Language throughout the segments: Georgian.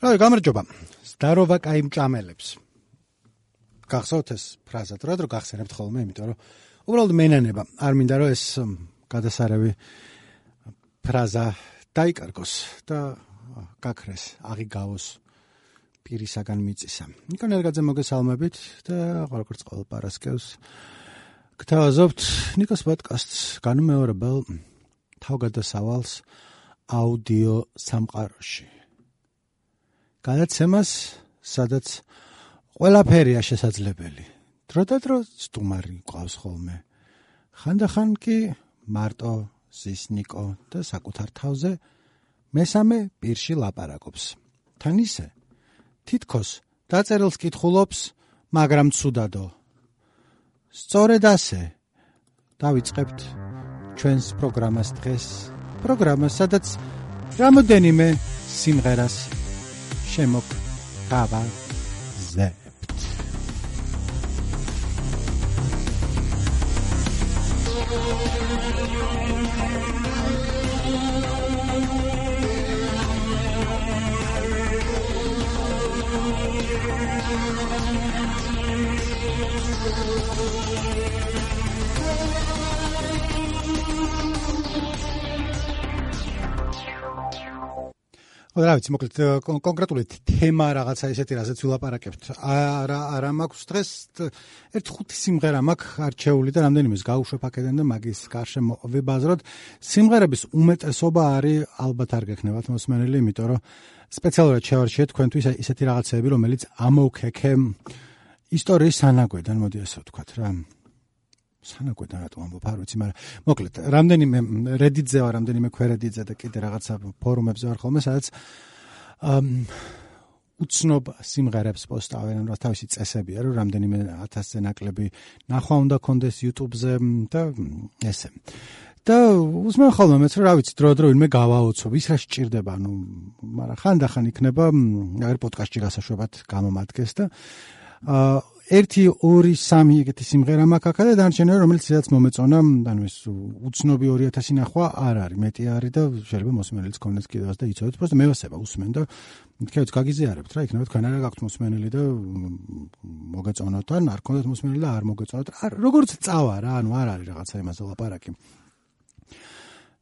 რა გამარჯობა. ზდარობა კაი მჭამელებს. გახსოვთ ეს ფრაზა, რა დრო გახსენებთ ხოლმე, იმიტომ რომ უბრალოდ მენანება, არ მინდა რომ ეს გადასარევი ფრაზა დაიკარგოს და გაქრეს, აღიგავოს პირისაგან მიწისა. ნიკონ ერგაძე მოგესალმებით და ყოველგვარ ყოველ პარასკევს გთავაზობთ ნიკოს პოდკასტს განმეორებელ თავგადასავალს აუდიო სამყაროში. გადაცემას, სადაც ყველაფერია შესაძლებელი. დრო და დრო სტუმარი ყავს ხოლმე. ხანდახან კი მარტო ზისნიკო და საკუთარ თავზე მესამე პირში ლაპარაკობს. თან ისე თითქოს დაწერილს კითხულობს, მაგრამ ცუდადო. სწორედ ასე დავიწყებთ ჩვენს პროგრამას დღეს. პროგრამას, სადაც რამოდენიმე სიმღერას Shemok Kava Zeb. Thank you. ზე. რა ვიცი მოკლედ კონკრეტული თემა რაღაცა ისეთი რასაც ვილაპარაკებთ. არა არა მაქვს დღეს ერთ ხუთი სიმღერა მაქვს არჩეული და რამდენიმეს გავუშვებ აქედან და მაგის გარშემო ვიბაზროთ სიმღერების უმეტესობა არის ალბათ არ გექნებათ მოსმენელი იმიტომ რომ სპეციალურად შევარჩიე თქვენთვის ისეთი რაღაცები რომელიც ამოქექე ისტორიის სანაგვედან მოდი ასე ვთქვათ რა სანაკვეთა რატო ამბობ? არ ვიცი მაგრამ მოკლედ რამდენიმე Reddit-ზე ვარ რამდენიმე ქვერედიძე და კიდე რაღაცა ფორუმებზე ვარ ხოლმე სადაც ამ უცნობ სიმღერებს პოსტავენ რა თავისი წესებია რომ რამდენიმე 1000-ზე ნაკლები ნახვა უნდა კონდეს YouTube-ზე და ესე. და უსმენ ხოლმე მეც რა ვიცი დრო დრო ვინმე გავაოცობ ის რა სჭირდება ნუ მაგრამ ხანდახან იქნება აი პოდკასტში გასაშვებად გამომადგეს და აა 1 2 3 ეგეთი სიმღერა მაქვს აქა და დანარჩენები რომელიც სადაც მომეწონა ანუ ეს უცნობი 2000 ნახვა არ არის მეტი არის და შეიძლება მოსმენელიც კონდეს კიდევაც და იცოდეთ просто მევასება უსმენ და თქვენც გაგიზიარებთ რა იქნება თქვენ არა გაქვთ მოსმენელი და მოგეწონოთ ან არ კონდეთ მოსმენელი და არ მოგეწონოთ არ როგორც წავა რა ანუ არ არის რაღაცა იმაზე ლაპარაკი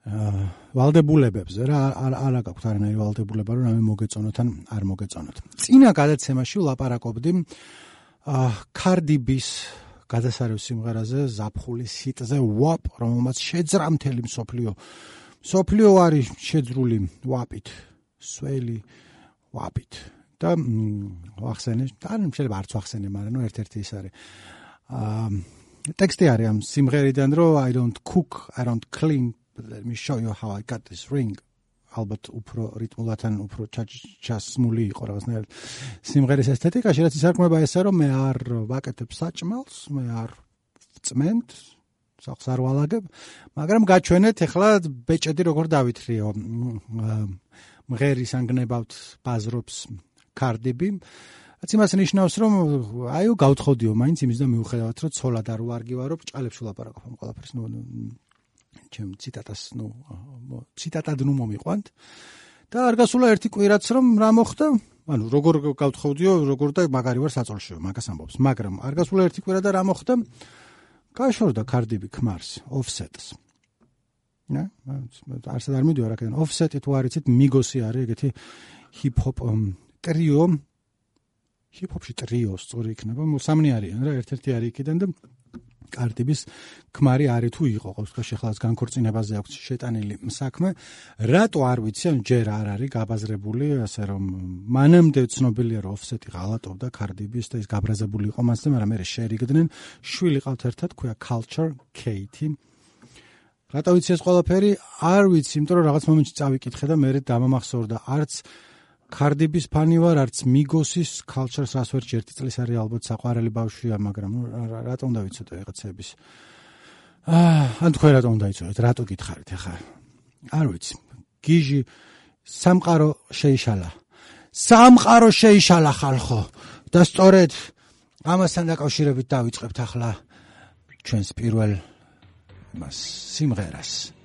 აა ვალდებულებებზე რა არ არა გაქვთ არანაირი ვალდებულება რომ რამე მოგეწონოთ ან არ მოგეწონოთ წინა გადაცემაში ვლაპარაკობდი კარდიბის გადასარევ სიმღერაზე ზაფხულის ჰიტზე WAP რომელმაც შეძრა მთელი მსოფლიო. მსოფლიო არის შეძრული WAP-ით სველი WAP-ით და ვახსენე და შეიძლება არც ვახსენე მაგრამ ნუ ერთ-ერთი ის არის. აა ტექსტი არის ამ სიმღერიდან რომ I don't cook I don't clean let me show you how I got this ring ალბათ უფრო რიტმულათან უფრო ჩასმული იყო რაღაცნაირად სიმღერის ესთეტიკაში რაც ისარგმნება ესა რომ მე არ ვაკეთებ საჭმელს მე არ წმენთ სახს არ ვალაგებ მაგრამ გაჩვენეთ ახლა ბეჭედი როგორ დავითრიო მღერის ანგნებავთ ბაზრობს კარდიბი რაც იმას ნიშნავს რომ აიო გავთხოვდიო მაინც იმის და მიუხედავად რომ ცოლად არ ვარგივარო ბრჭალებს ვლაპარაკობ ამ ყველაფერს ნუ ჩემ ციტატას ნუ ციტატად ნუ მომიყვანთ. და არ გასულა ერთი კვირაც რომ რა მოხდა? ანუ როგორ გავთხოვდიო როგორ და მაგარი ვარ საწოლშიო მაგას ამბობს. მაგრამ არ გასულა ერთი კვირა და რა მოხდა? გაშორდა კარდიბი ქმარს ოფსეტს ნა? არსად არ მიდიო რა კიდე ოფსეტი თუ არიცით მიგოსი არის ეგეთი ჰიპ-ჰოპ ტრიო. ჰიპ-ჰოპში ტრიო სწორი იქნება მოსამნი არიან რა ერთ-ერთი არის იქიდან და კარტიბის ქმარი არის თუ იყო ყოველ შემთხვევაში ხალხს განქორწინებაზე აქვს შეტანილი საქმე. რატო არ ვიცი ან ჯერ არ არის გაბაზრებული ასე რომ მანამდე ცნობილია რომ ოფსეტი ღალატობდა კარტიბის და ის გაბრაზებული იყო მასზე მაგრამ მე შეერიგდნენ შვილი ყავთ ერთად ქვია culture kate რატო ვიცი ეს ყველაფერი? არ ვიცი იმიტომ რომ რაღაც მომენტში წავიკითხე და მე დამამახსოვრდა არც კარდიბის ფანი ვარ, არც მიგოსის culture-ს ასვერჩი ერთი წლის არის ალბათ საყვარელი ბავშვია, მაგრამ რატომ დავიცოდე რაღაცების. აა, ან თქვენ რატომ დაიცოდეთ? რატო გითხარით ახლა? არ ვიცი. გიჟი სამყარო შეიშალა. სამყარო შეიშალა ხალხო. და სწორედ ამასთან დაკავშირებით დავიწყებთ ახლა ჩვენს პირველ მას სიმღერას.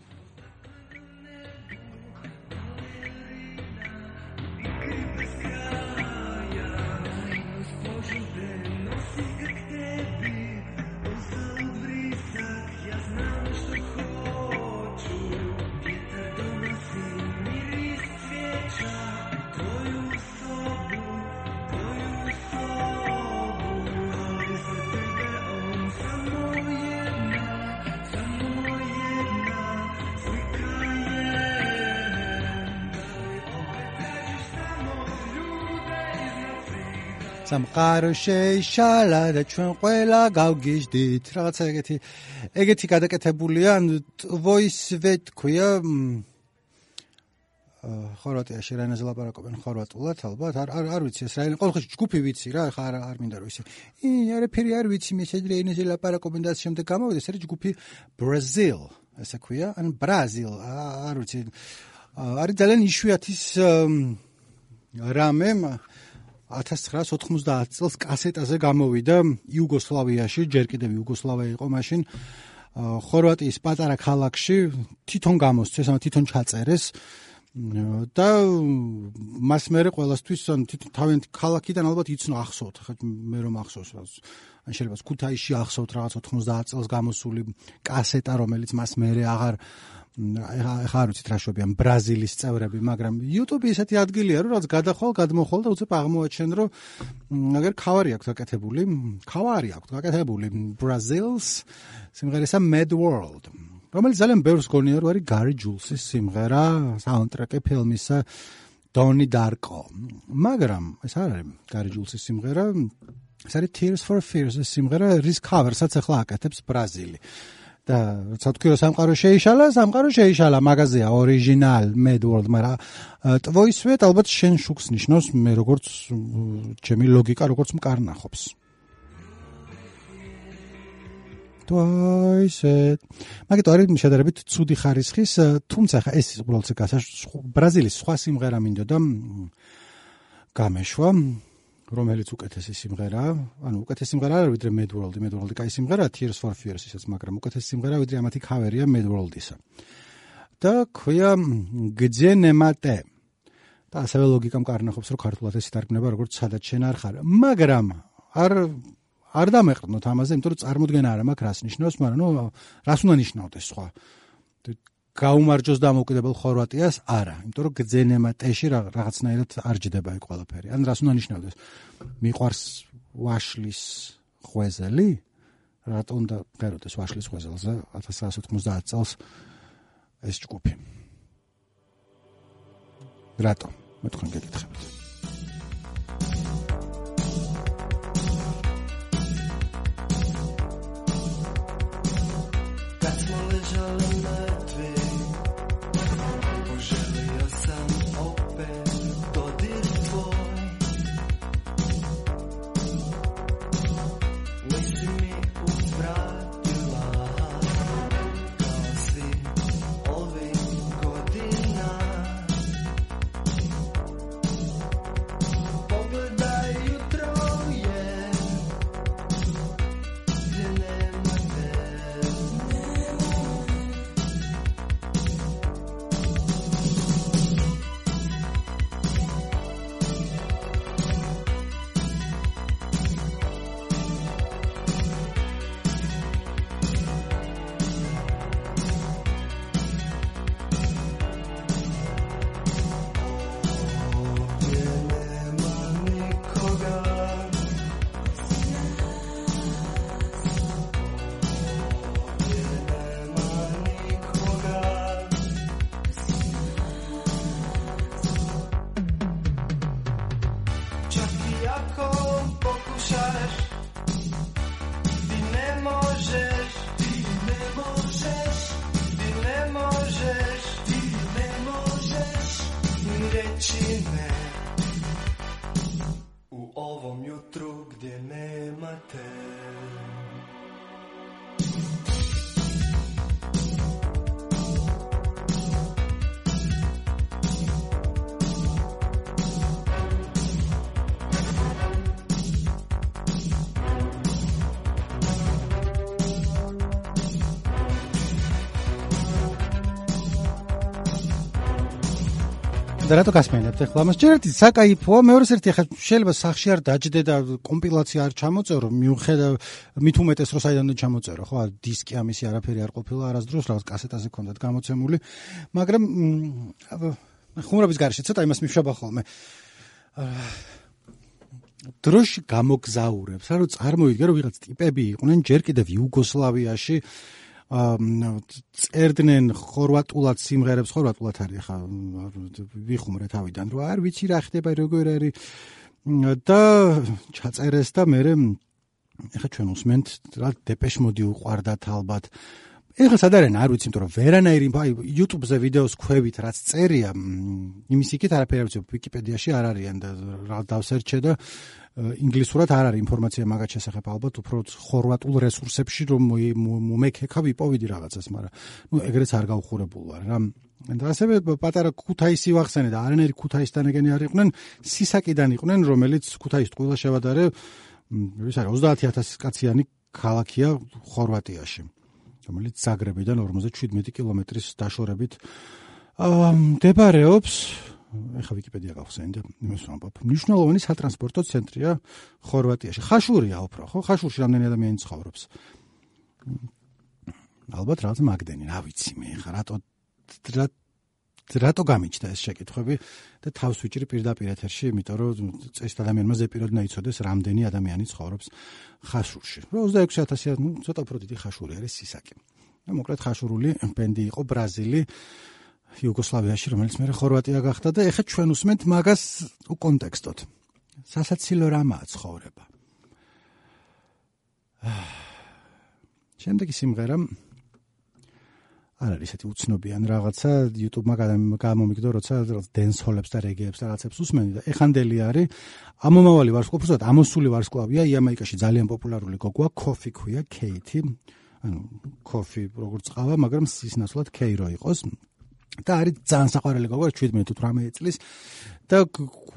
სამყარო შეიშალა და ჩვენ ყველა გავგიჟდით. რაღაცა ეგეთი ეგეთი გადაკეთებულია voice-ვე თქვია ხორვატიაში რა ენაზე ლაპარაკობენ ხორვატულად ალბათ არ არ არ ვიცი ეს რა ყოველ ხში ჯგუფი ვიცი რა ხა არ არ მინდა რომ ისე ი არაფერი არ ვიცი მე შეიძლება ენაზე ლაპარაკობენ და შემდეგ გამოვიდა ეს არის ჯგუფი Brazil ესე ქვია ან Brazil არ ვიცი. არის ძალიან იშვიათის რამე 1990 წელს კასეტაზე გამოვიდა იუგოსლავიაში, ჯერ კიდევ იუგოსლავია იყო მაშინ. ხორვატიის პატარა ქალაქში თვითონ გამოსცეს, ანუ თვითონ ჩაწერეს და მას მერე ყოველასთვის თვითონ თავიანთი ქალაქიდან ალბათ იცნო ახსოვთ, ხა მე რომ ახსოვს ან შეიძლება ქუთაისში ახსოვთ რაღაც 90 წელს გამოსული კასეტა, რომელიც მას მერე აღარ ახლა არ ვიცით რა შვებიან ბრაზილის წევრები, მაგრამ YouTube ისეთი ადგილია, რომ რაც გადახვალ, გადმოხვალ და უცებ აღმოაჩენ, რომ აგერ ქავარი აქვს გაკეთებული, ქავარი აქვს გაკეთებული Brazils სიმღერისა Mad World. რომელიც ძალიან ბევრს გონია, რომ არის Gary Jules-ის სიმღერა, საუნდტრეკი ფილმისა Donnie Darko. მაგრამ ეს არ არის Gary Jules-ის სიმღერა, ეს არის Tears for Fears-ის სიმღერა, რის cover-საც ახლა აკეთებს ბრაზილი. და როცა თქვი რომ სამყარო შეიშალა, სამყარო შეიშალა, მაგაზია ორიგინალ Mad World, მაგრამ ტვოისვე ალბათ შენ შუქს ნიშნავს, მე როგორც ჩემი ლოგიკა როგორც მკარნახობს. ტვოისე. მაგით არის შედარებით ცუდი ხარისხის, თუმცა ხა ეს უბრალოდ გასაშ ბრაზილის სხვა სიმღერა მინდოდა გამეშვა. რომელიც უკეთესი სიმღერაა, ანუ უკეთესი სიმღერა არა ვიდრე Mad World, Mad World-ი კაი სიმღერაა Tears for Fears ისაც, მაგრამ უკეთესი სიმღერა ვიდრე ამათი ქავერია Mad World-ისა. და ქვია გძენემატე. და ასევე ლოგიკა მკარნახობს, რომ ქართულად ეს ითარგმნება როგორც სადაც შენ არ ხარ, მაგრამ არ არ დამეყრდნოთ ამაზე, იმიტომ რომ წარმოდგენა არ მაქვს რას ნიშნავს, მაგრამ ნუ რას უნდა ნიშნავდეს სხვა. გაუმარჯოს დამოუკიდებელ ხორვატიას? არა, იმიტომ რომ გძენემა ტეში რაღაცნაირად არ ჯდება ეგ ყველაფერი. ან რას უნდა ნიშნავდეს? მიყვარს ვაშლის ხვეზელი? რატომ უნდა ღეროდეს ვაშლის ხვეზელზე 1990 წელს ეს ჯგუფი? რატომ? მე თქვენ გეკითხებით. და რატო გასმენებთ? ახლა ამას ჯერ ერთი საკაიფოა მეორე ერთი ახლა შეიძლება სახში არ დაждდე და კომპილაცია არ ჩამოწერო მიუხედა მით უმეტეს რომ საიდანო ჩამოწერო ხო? დისკი ამისი არაფერი არ ყოფილა არასდროს რაღაც კასეტაზე ქონდათ გამოცემული. მაგრამ ხუმრობის გარშე ცოტა იმას მიშვება ხოლმე. დროში გამოგზაურებს რა რომ წარმოვიდგე რომ ვიღაც ტიპები იყვნენ ჯერ კიდევ იუგოსლავიაში წერდნენ ხორვატულად სიმღერებს ხორვატულად არის ხა ვიხუმრე თავიდან რომ არ ვიცი რა ხდება როგორ არის. და ჩაწერეს და მე ეხა ჩვენ უსმენთ რა დეპეშ მოდი უყარდათ ალბათ ეხლა სად არიან არ ვიცი იმიტომ რომ ვერანაირი აი YouTube-ზე ვიდეოს ქვევით რაც წერია იმის იქით არაფერი არ ვიცი Wikipedia-ში არ არიან და რა დავსერჩე და ინგლისურად არ არის ინფორმაცია მაგათ შესახებ ალბათ უფრო ხორვატულ რესურსებში რომ მომეკექა ვიპოვიდი რაღაცას მაგრამ ნუ ეგრეც არ გავხურებულ ვარ რა. და ასევე პატარა ქუთაისი ვახსენე და არანაირი ქუთაისთან ეგენი არ იყვნენ სისაკიდან იყვნენ რომელიც ქუთაის ყველა შევადარე ვის არის 30000 კაციანი ქალაქია ხორვატიაში რომელიც ზაგრებიდან 57 კილომეტრის დაშორებით მდებარეობს ეხა ვიკიპედია გავხსენე და იმას ვამბობ. მნიშვნელოვანი სატრანსპორტო ცენტრია ხორვატიაში. ხაშურია უფრო, ხო? ხაშურში რამდენი ადამიანი ცხოვრობს? ალბათ რაღაც მაგდენი, რა ვიცი მე, ხა რატო რატო გამიჩნდა ეს შეკითხვები და თავს ვიჭრი პირდაპირ ეთერში, იმიტომ რომ წესით ადამიანმა ზეპიროდნა იცოდეს რამდენი ადამიანი ცხოვრობს ხაშურში. 26000, ну, ცოტა უფრო დიდი ხაშური არის სისაკი. და მოკლედ ხაშურული ბენდი იყო ბრაზილი იუგოსლავიაში, რომელიც მე ხორვატია გახდა და ეხა ჩვენ უსმენთ მაგას უკონტექსტოდ. სასაცილო რამაა ცხოვრება. შემდეგი სიმღერა არ არის ესეთი უცნობიან რაღაცა YouTube-მა გამომიგდო, როცა dance hall-ებს და reggae-ებს და რაღაცებს უსმენდი და ეხანდელი არის ამომავალი ვარსკვლავი, უბრალოდ ამოსული ვარსკვლავია იამაიკაში ძალიან პოპულარული გოგოა, Coffee ქვია, Katie. ანუ Coffee როგორც ყავა, მაგრამ სისნაცვლად K-რო იყოს. და არის ძალიან საყვარელი გოგო 17 თუ 18 წლის. და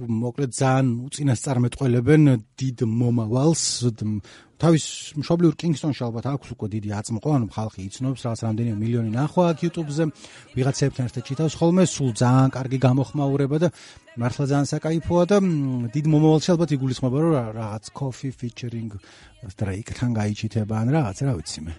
მოკლედ ძალიან უწინასწარმეტყველებენ დიდ მომავალს თავის მშობლიურ კინგსტონში ალბათ აქვს უკვე დიდი აწმყო ანუ ხალხი იცნობს რაღაც რამდენი მილიონი ნახვა აქ YouTube-ზე. ვიღაცებთან ერთად ჩიტავს ხოლმე სულ ძალიან კარგი გამოხმაურება და მართლა ძალიან საკაიფოა და დიდ მომავალში ალბათ იგულისხმება რომ რაღაც coffee featuring Drake-თან გაიჩითება ან რაღაც რა ვიცი მე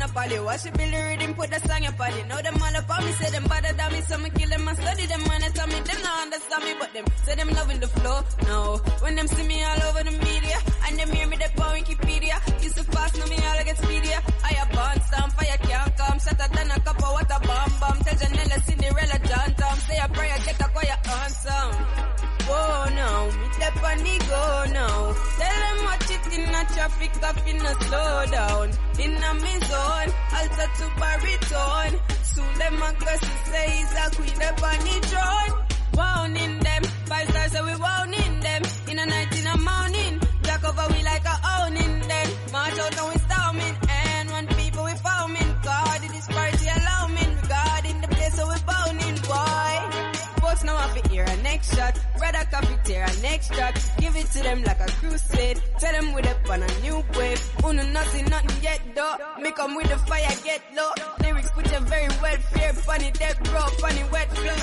on a poly. Watch it Billy Rhythm put the song up on it. Know them all up on me, say them better than me, so me kill them and study them when they tell me them not understand me, but them say them loving the flow. No, when them see me all over the media, and them hear me they on Wikipedia. Used to fast, now me all I get speedier. I a born stamp, fire can't come, shatter than a cup of water, bomb bomb. Tell Janella, Cinderella, John Tom, say a prayer, get a quiet answer go now. Me step on the go now. Tell them it in a traffic up in a slow down. In a me zone, alter to baritone. Soon them a go say he's a queen up on the throne. Wound in them, five stars so we wound in them. In a night, in a morning, jack over we like a owning them. March out and we storming, and when people we foaming. God, it is party alarming. Regarding the place so we bounding, boy boss now have to hear a next shot. Rather copy tear a next track. It to them like a crusade. Tell them with up on a new wave. Uno nothing, nothing yet though. Make them with the fire get low. Lyrics put you very wet, fear, funny, dead bro, funny, wet flow.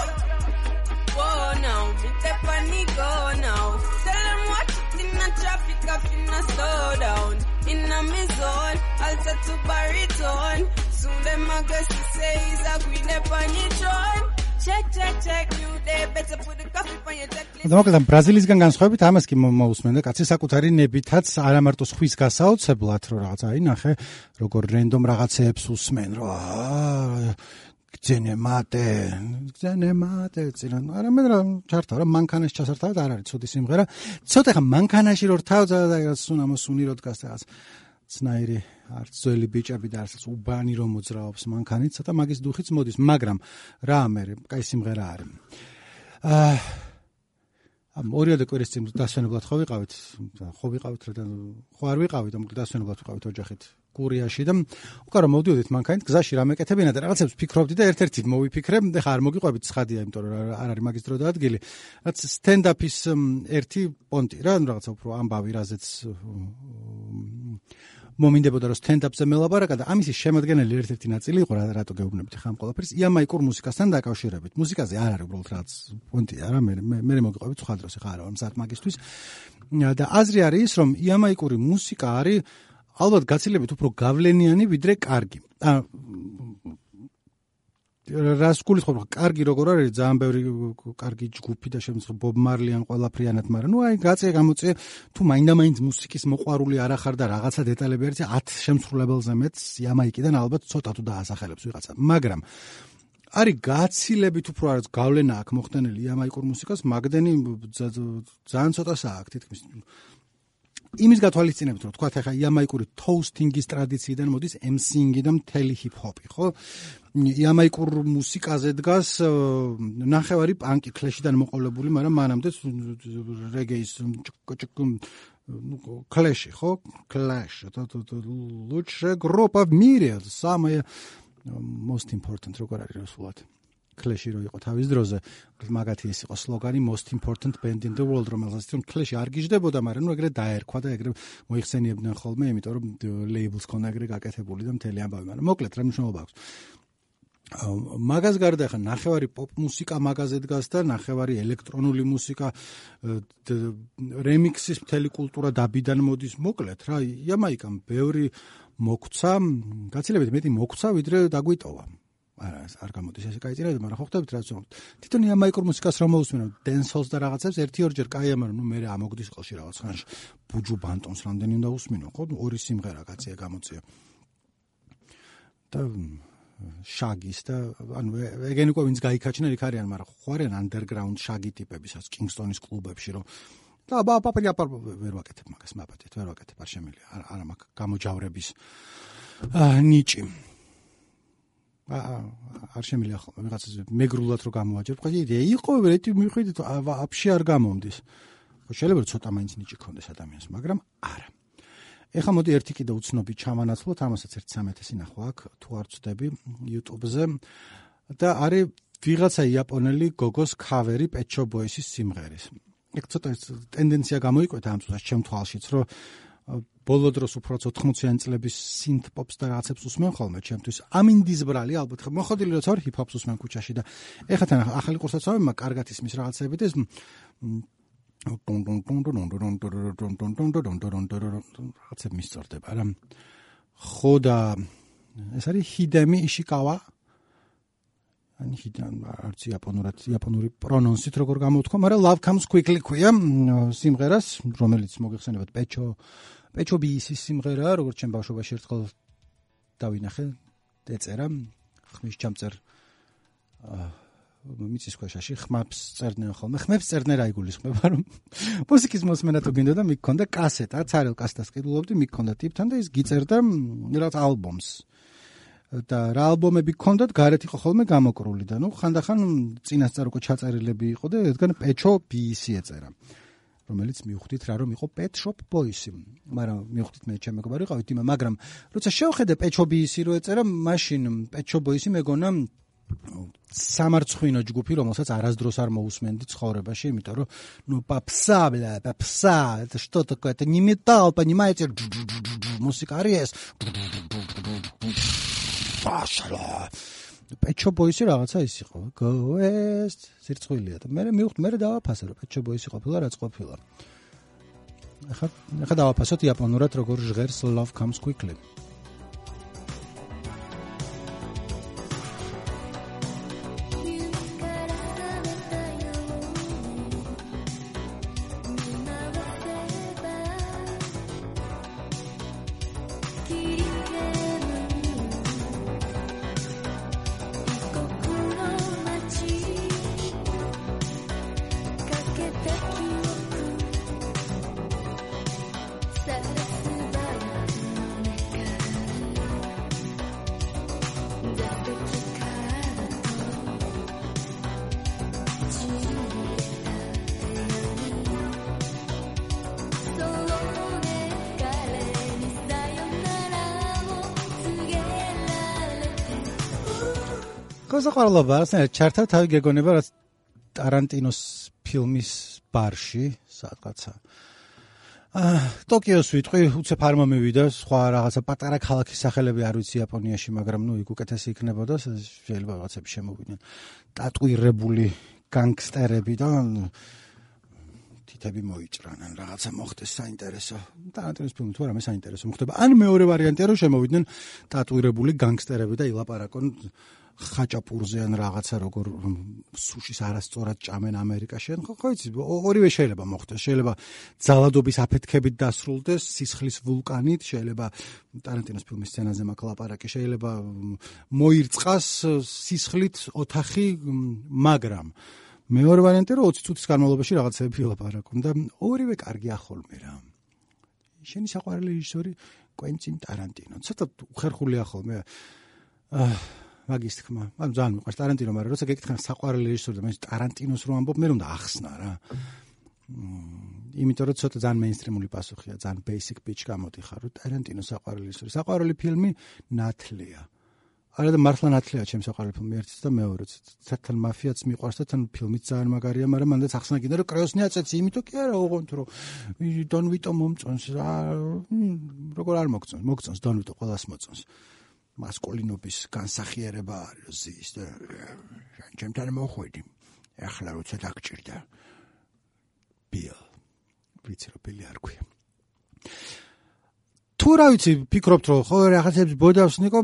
Whoa now, me step on go now. Tell them what in the traffic up in a slow down. In a me zone, alter to baritone. Soon them a go say he's a queen up on the throne. და მოკლედ ბრაზილიისგან განსხვავებით ამას კი მოусმენ და კაცი საკუთარი ნებითაც არა მარტო ხვის გასაოცებლად რომ რაღაცა აი ნახე როგორ რენდომ რაღაცეებს უსმენ აა გძენე მატე გძენე მატე ძინა არა მე რა ჩართავ რა მანქანაში ჩასართავად არ არის ცუდი სიმღერა. ცოტა ხა მანქანაში რო რთავ და სუნა მოსუნი რო დგას რაღაც ცნაირი არც ძველი ბიჭები და არც უბანი რომ მოძრაობს მანქანით ცოტა მაგის დუხიც მოდის მაგრამ რა მე კაი სიმღერა არის აა ამ ორიოდე კვირის წინ დასვენებლად ხო ვიყავით? ხო ვიყავით რა და ხო არ ვიყავით ამ დასვენებლად ვიყავით ოჯახით? კურიაში და უკარო მოვდიოდით მანქანით გზაში რა მეკეთებინა და რაღაცებს ფიქრობდი და ერთ-ერთი მოვიფიქრე ხა არ მოგიყვებით ცხადია იმიტომ რომ არ არის მაგის დრო და ადგილი რაც სტენდაპის ერთი პონტი რა რაღაცა უფრო ამბავი რაზეც მომინდებოდა რომ სტენდაპზე მელაპარაკა და ამისი შემოადგენელი ერთ-ერთი ნაწილი იყო რა რატო გეუბნებით ხამ ყველაფერს? იამაიკურ მუსიკასთან დაკავშირებით. მუსიკაზე არ არის უბრალოდ რაც პონტია რა მე მე მოგიყვებით სხვა დროს ხა არა მზად მაგისტვის. და აზრი არის ის რომ იამაიკური მუსიკა არის ალბათ გაცილებით უფრო გავლენიანი ვიდრე კარგი. ა რას გულისხმობ? კარგი როგორ არის? ძალიან ბევრი კარგი ჯგუფი და შემოცხ ბობ მარლიან ყველაფრიანად მაგრამ ნუ აი გაწე გამოწე თუ მაინდა-მაინც მუსიკის მოყვარული არ ახარ და რაღაცა დეტალები არის 10 შემსრულებელზე მეც იამაიკიდან ალბათ ცოტა თუ დაასახელებს ვიღაცა. მაგრამ არის გაცილებით უფრო არის გავლენა აქ მოხდენილი იამაიკურ მუსიკას, მაგდენი ძალიან ცოტასაა აქ თითქმის იმის გათვალისწინებით რომ თქვა ახლა იამაიკური თოუსტინგის ტრადიციიდან მოდის ემსინგი და მთელი ჰიპ-ჰოპი, ხო? იამაიკურ მუსიკაზე დგას ნახევარი პანკი კლეშიდან მოყოლებული, მაგრამ მანამდე რეგეის ну клэши ხო клэш это лучшая группа в мире самая most important როგორ არის რუსულად კლეში რო იყო თავის დროზე. მაგათი ეს იყო სლოგანი most important band in the world რომელსაც თვითონ კლეში არ გიждდებოდა მაგრამ ნუ ეგრე დაერქვა და ეგრე მოიხსენიებდნენ ხოლმე იმიტომ რომ labels ქონა ეგრე გაკეთებული და მთელი ამბავი მაგრამ მოკლედ რა მნიშვნელობა აქვს? მაგას გარდა ხა ნახევარი პოპ მუსიკა მაგაზე დგას და ნახევარი ელექტრონული მუსიკა რემიქსის მთელი კულტურა დაბიდან მოდის. მოკლედ რა იამაიკამ ბევრი მოგცა გაცილებით მეტი მოგცა ვიდრე დაგვიტოვა არა, არ გამოდის ესე кай წირები, მაგრამ ხო ხდებით რაც ვამბობთ. თვითონ ამ მაიკრო მუსიკას რა მოусმინო, დენსოლს და რაღაცებს ერთი-ორჯერ кай ამარ, ნუ მე ამოგდის ყელში რაღაც ხანში. ბუჯუ ბანტონს რამდენი უნდა უსმინო, ხო? ორი სიმღერა კაცია გამოწია. და შაგის და ანუ ეგენი უკვე ვინც გაიქაჩნენ იქ არიან, მაგრამ ხო არიან ანდერგრაუნდ შაგი ტიპებისაც კინგსტონის კლუბებში რომ და აბა ვერ ვაკეთებ მაგას, მაპატეთ, ვერ ვაკეთებ, არ შემიძლია. არა მაქვს გამოჯავრების ნიჭი. არ შემიძლია ვიღაცას მეგრულად რო გამოაჯერ ხო იყო ერთი მიხვიდით აფში არ გამომდის ხო შეიძლება ცოტა მაინც ნიჭი ქონდეს ადამიანს მაგრამ არა ეხლა მოდი ერთი კიდე უცნობი ჩამანაცვლოთ, ამასაც 1-13-ი ნახვა აქ, თუ არ ვწდები YouTube-ზე. და არის ვიღაცა იაპონელი გოგოს ქავერი Shop Boys-ის სიმღერის. ეგ ცოტა ტენდენცია გამოიკვეთა ამ წუთას ჩემ თვალშიც, რომ ბოლო დროს უფრო 80-იან წლების synth pops და რაღაცებს უსმენ ხოლმე ჩემთვის. ამინდის ბრალი ალბათ მოხდილი როცა ვარ hip hop-ს უსმენ ქუჩაში და ეხლა თან ახალი კურსაცავებმა კარგად ისმის რაღაცები და რაღაცა მისწორდება რა. ხო და ეს არის ჰიდემი იშიკავა. ან ჰიდან არც იაპონურად იაპონური პრონონსით როგორ გამოთქვა, მაგრამ love comes quickly ქვია სიმღერას, რომელიც მოგეხსენებათ პეჩო პეჩო ბიისის სიმღერაა, როგორც ჩემ ბავშვობაში ერთხელ დავინახე, ეწერა ხმის ჩამწერ აა მიწის ქვეშაში ხმებს წერდნენ ხოლმე. ხმებს წერდნენ რა იგულისხმება რომ მუსიკის მოსმენა თუ გინდა და მიქონდა კასეტა, ცარელ კასეტას ყიდულობდი, მიქონდა ტიპთან და ის გიწერდა რაღაც ალბომს. და რა ალბომები გქონდათ, გარეთ იყო ხოლმე გამოკრული და ნუ ხანდახან წინასწარ უკვე ჩაწერილები იყო და რადგან პეჩო ბიისი ეწერა. რომელიც მივხვდით რა რომ იყო Pet Shop Boys-ი, მაგრამ მივხვდით მე ჩემ მეგობარი ყავით იმა, მაგრამ როცა შევხედე Pet Shop Boys-ი რო ეწერა, მაშინ Pet Shop Boys-ი მეგონა სამარცხვინო ჯგუფი, რომელსაც არასდროს არ მოусმენდი ცხოვრებაში, იმიტომ რომ ну попса, бля, попса, это что такое? Это не металл, понимаете? Музыка არის. შაშალა პეჩო ბოისი რაღაცა ის იყო. გოესტ სირცხვილია და მე მივხვდ, მე დავაფასე რომ პეჩო ბოისი ყოფილა რაც ყოფილა. ახლა ახლა დავაფასოთ იაპონურად როგორ ჟღერს Love Comes Quickly. გასაყარლობა ასე ჩართა თავი გეგონება რა ტარანტინოს ფილმის ბარში სადღაცა აა ტოკიოს ვიტყვი უცებ არ მომივიდა სხვა რაღაცა პატარა ქალაქის სახელები არ ვიცი იაპონიაში მაგრამ ნუ იქ უკეთესი იქნებოდა შეიძლება რაღაცები შემოვიდნენ ტატუირებული განგსტერები და თითები მოიჭრან ან რაღაცა მოხდეს საინტერესო. ტარანტინოს ფილმი თუ რამე საინტერესო მოხდება. ან მეორე ვარიანტია რომ შემოვიდნენ ტატუირებული განგსტერები და ილაპარაკონ ხაჭაპურზე ან რაღაცა როგორ სუშის არასწორად ჭამენ ამერიკაში. ხო ხო იცი, ორივე შეიძლება მოხდეს. შეიძლება ძალადობის აფეთქებით დასრულდეს სისხლის ვულკანით, შეიძლება ტარანტინოს ფილმის სცენაზე მაქვს ლაპარაკი, შეიძლება მოირწყას სისხლით ოთახი, მაგრამ მეორე ვარიანტი რომ 20 წუთის განმავლობაში რაღაცები ვილაპარაკონ და ორივე კარგია ხოლმე რა. შენი საყვარელი რეჟისორი კვენტინ ტარანტინო. ცოტა უხერხულია ხოლმე. აა მაგის თქმა. ანუ ძალიან მიყვარს ტარანტინო, მაგრამ როცა გეკითხა საყვარელი რეჟისორი და მე ტარანტინოს რო ამბობ, მე უნდა ახსნა რა. იმიტომ რომ ცოტა ძალიან მეინსტრიმული პასუხია, ძალიან basic pitch გამოდიხარ, რომ ტარანტინო საყვარელი რეჟისორი. საყვარელი ფილმი ნათლია. არა და მართლა ნათლია ჩემს საყვარელი ფილმი ერთიც და მეორეც. სათან მაფიაც მიყვარს და თან ფილმიც ძალიან მაგარია, მაგრამ მანდაც ახსნა კიდე რომ კრეოსნი აწეცი, იმიტომ კი არა ოღონდ რომ დონ ვიტო მომწონს რა, როგორ არ მოგწონს, მოგწონს დონ ვიტო ყველას მოწონს. მასკულინობის განსახიერება არის ის და ჩემთან მოხვედი ახლა როცა დაგჭირდა ბილ ვიცი რომ ბილი არ ქვია თუ რა ვიცი ფიქრობთ რომ ხო რაღაცებს ბოდავს ნიკო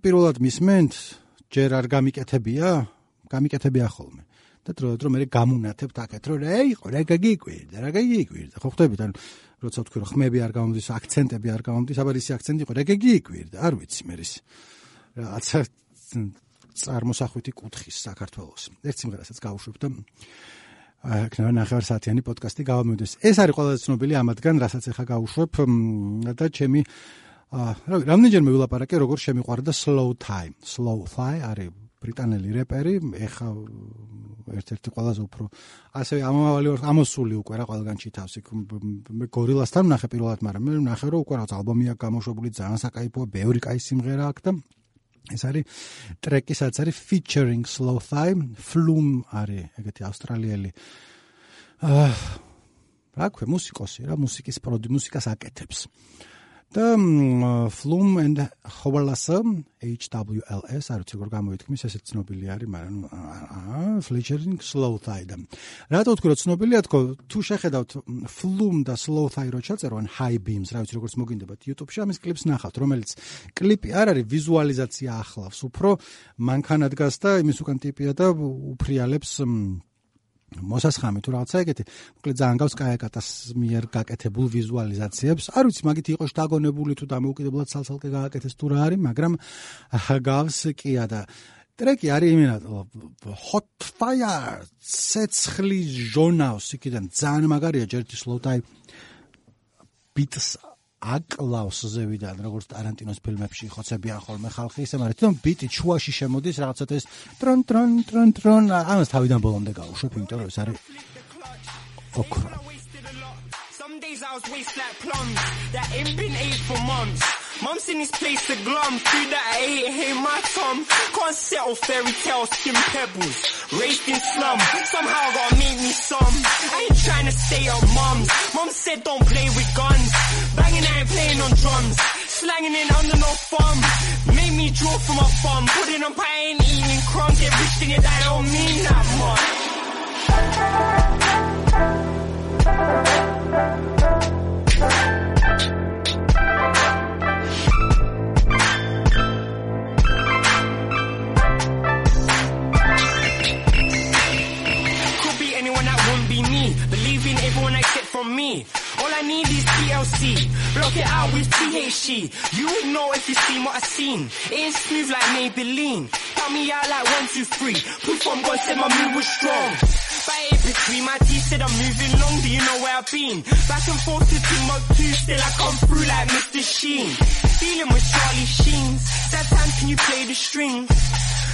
პირველად მისმენთ ჯერ არ გამიკეთებია გამიკეთებია ხოლმე და დრო დრო მე გამუნათებთ აქეთ რომ რა იყო რა გაგიკვირდა რა გაგიკვირდა ხო ხვდებით ანუ როცა რომ ხმები არ გამომდის, აქცენტები არ გამომდის, აბა ისი აქცენტი იყო, რეგეგი იკვირდა, არ ვიცი მე ის. რაცა წარმოსახვითი კუთხის საქართველოს. ერთ სიმღერასაც გავუშვებ და აქნა ნახევარ საათიანი პოდკასტი გავამოდეს. ეს არის ყველაზე ცნობილი ამათგან, რასაც ახლა გავუშვებ და ჩემი აა რამდენჯერმე ვილაპარაკე, როგორ შემიყვარდა slow time. slow thigh არის ბრიტანელი რეპერი, ეხა ერთ-ერთი ყველაზე უფრო ასე ამავალი ამოსული უკვე რა ყველგან ჩითავს იქ მე გორილასთან ნახე პირველად, მაგრამ მე ნახე რომ უკვე რაღაც ალბომი აქვს გამოშვებული, ძალიან საკაიფოა, ბევრი კაი სიმღერა აქვს და ეს არის ტრეკი, სადაც არის featuring slow thigh, flume არის ეგეთი ავსტრალიელი აა რა ქვია, მუსიკოსი რა, მუსიკის პროდი მუსიკას აკეთებს. და Flum and Howells HWLS არ ვიცი როგორ გამოითქმის ესე ცნობილი არის მაგრამ Fletchering Slow და რატო თქვი რომ ცნობილია თქო თუ შეხედავთ Flum და Slow Thigh რო ჩაწერო ან High Beams რა ვიცი როგორც მოგინდებათ YouTube-ში ამის კლიპს ნახავთ რომელიც კლიპი არ არის ვიზუალიზაცია ახლავს. უფრო მანქანა დგას და იმის უკან ტიპია და უფრიალებს მოსასხამი თუ რაღაცა ეგეთი. მოკლედ ძალიან გავს კაეკატას მიერ გაკეთებულ ვიზუალიზაციებს. არ ვიცი მაგით იყოს დაგონებული თუ დამოუკიდებლად სალსალკე გააკეთეს თუ რა არის მაგრამ გავს კია და ტრეკი არის იმენა hot fire ცეცხლის ჟონავს იქიდან ძალიან მაგარია ჯერტი slow time beats აკლავს ზევიდან როგორც ტარანტინოს ფილმებში ხოცებიან ხოლმე ხალხი ისე მაგრამ თვითონ ბიტი ჩუაში შემოდის რაღაცა ეს ტრონ ტრონ ტრონ ტრონ ამას თავიდან ბოლომდე გავუშვებ იმიტომ რომ ეს არის ოქრო. Some days I was waste like plums that ain't been ate for months. Mom's in his place to glum Food that I ate, hey my Tom Can't settle fairy tale skin pebbles Raised in slum. Somehow gotta make me some. I ain't trying to stay on mums Mom said don't play with guns Banging I ain't playing on drums. Slanging in under no thumb Made me draw from a thumb Putting on pie ain't eating crumbs. Get rich thing it I don't mean that much need is TLC. Block it out with THC. You would know if you seen what I seen. It ain't smooth like Maybelline. Tell me out like one, two, three. Proof from God said my move was strong. Fight between my teeth said I'm moving long. Do you know where I've been? Back and forth to Timbuktu. Still I come through like Mr. Sheen. Dealing with Charlie Sheens. That time can you play the strings?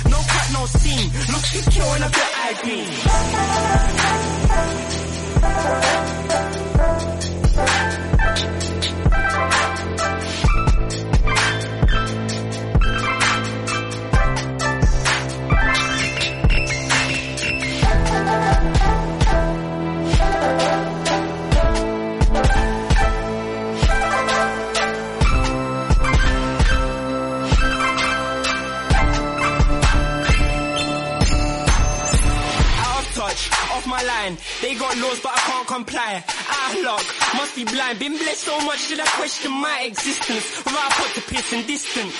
No cut, no scene. Look, you killing up your eye green. Laws, but I can't comply. Ah, I Outlook, must be blind. Been blessed so much that I question my existence. Without put to piss and distant.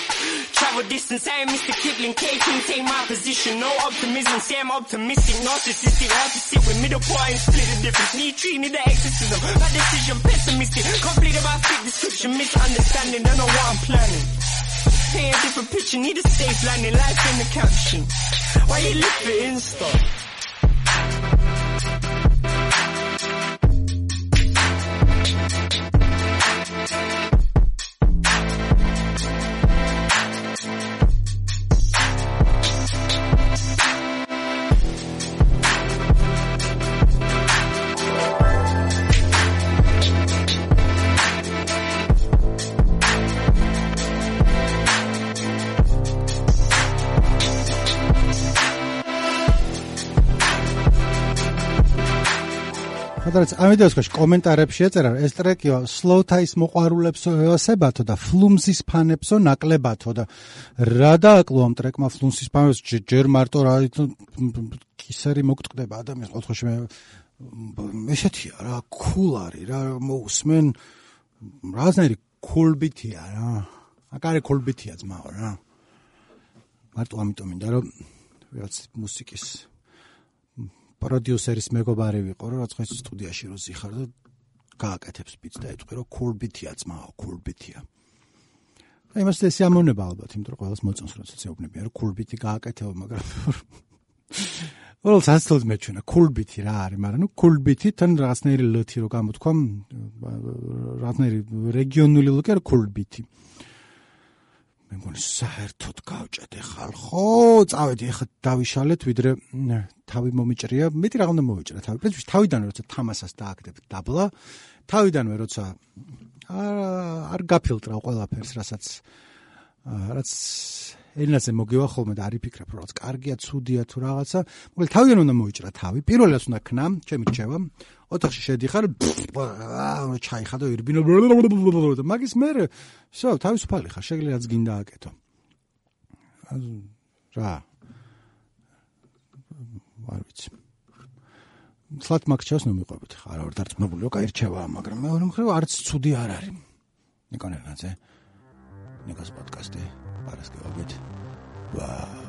Travel distance, I ain't Mr. Kipling. K-King, take my position. No optimism, say I'm optimistic. Narcissistic, hard to sit with middle point and split the difference. Need treat me the exorcism. My decision, pessimistic. Complete about fit description, misunderstanding. Don't know what I'm planning. Paint a different picture, need a safe landing, life in the caption. Why you live for Insta? სადაც ამიტომაც კომენტარებში ეწერა ეს ტრეკიო სლოუთაის მოყვარულებს ესებათო და ფლუმზის ფანებსო ნაკლებათო და რა დააკლო ამ ტრეკმა ფლუმზის ფანებს ჯერ მარტო რა კისერი მოგტყდება ადამიანს? ყოველთვის მე ესეთია რა კულარი რა მოусმენ რაზნერი კულბითია რა. აკარე კულბითია ძმაო რა. მარტო ამიტომ მინდა რომ ვიღაც მუსიკის პროდიუსერის მეგობარი ვიყო, რომ რაცხა სტუდიაში რო ზიხარ და გააკეთებს ბიტს და ეთქვი, რომ კულბითია ძმაო, კულბითია. აი მას ეს ამონება ალბათ, იმიტომ რომ ყველას მოწონს როდესაც ეუბნებიან, რომ კულბითი გააკეთებო, მაგრამ ყველს ასწავლს მეჩვენა, კულბითი რა არის, მაგრამ ნუ კულბითი თან რაღაცნაირი ლთი რო გამოთქვა, რაღაცნაირი რეგიონული ლოკი რა კულბითი. მე მგონი საერთოდ გავჭედე ხალხო, წავედი ახლა დავიშალეთ, ვიდრე თავი მომიჭრია, მეტი რა უნდა მოვიჭრა თავი. პრინციპში თავიდან როცა თამასას დააკეთებ დაბლა, თავიდანვე როცა არ არ გაფილტრა ყველაფერს, რასაც რაც ენაზე მოგივა ხოლმე და არი ფიქრებ, რომ რაც კარგია, ცუდია თუ რაღაცა, მოკლედ თავიდან უნდა მოვიჭრა თავი. პირველად უნდა ქნამ, ჩემი რჩევა. ოთახში შედიხარ, აა ჩაიხადო ირბინო მაგის მე შო თავისუფალი ხარ, შეგიძლია რაც გინდა აკეთო. რა არ ვიცი. სლათ მაგჩას ნუ მიყვებით ხარ, არ დარწმუნებულიო, კაი რჩევაა, მაგრამ მეორე მხრივ არც ცუდი არ არის. ნიკონერაძე. ნიკოს პოდკასტი. Alles geordnet. Wow.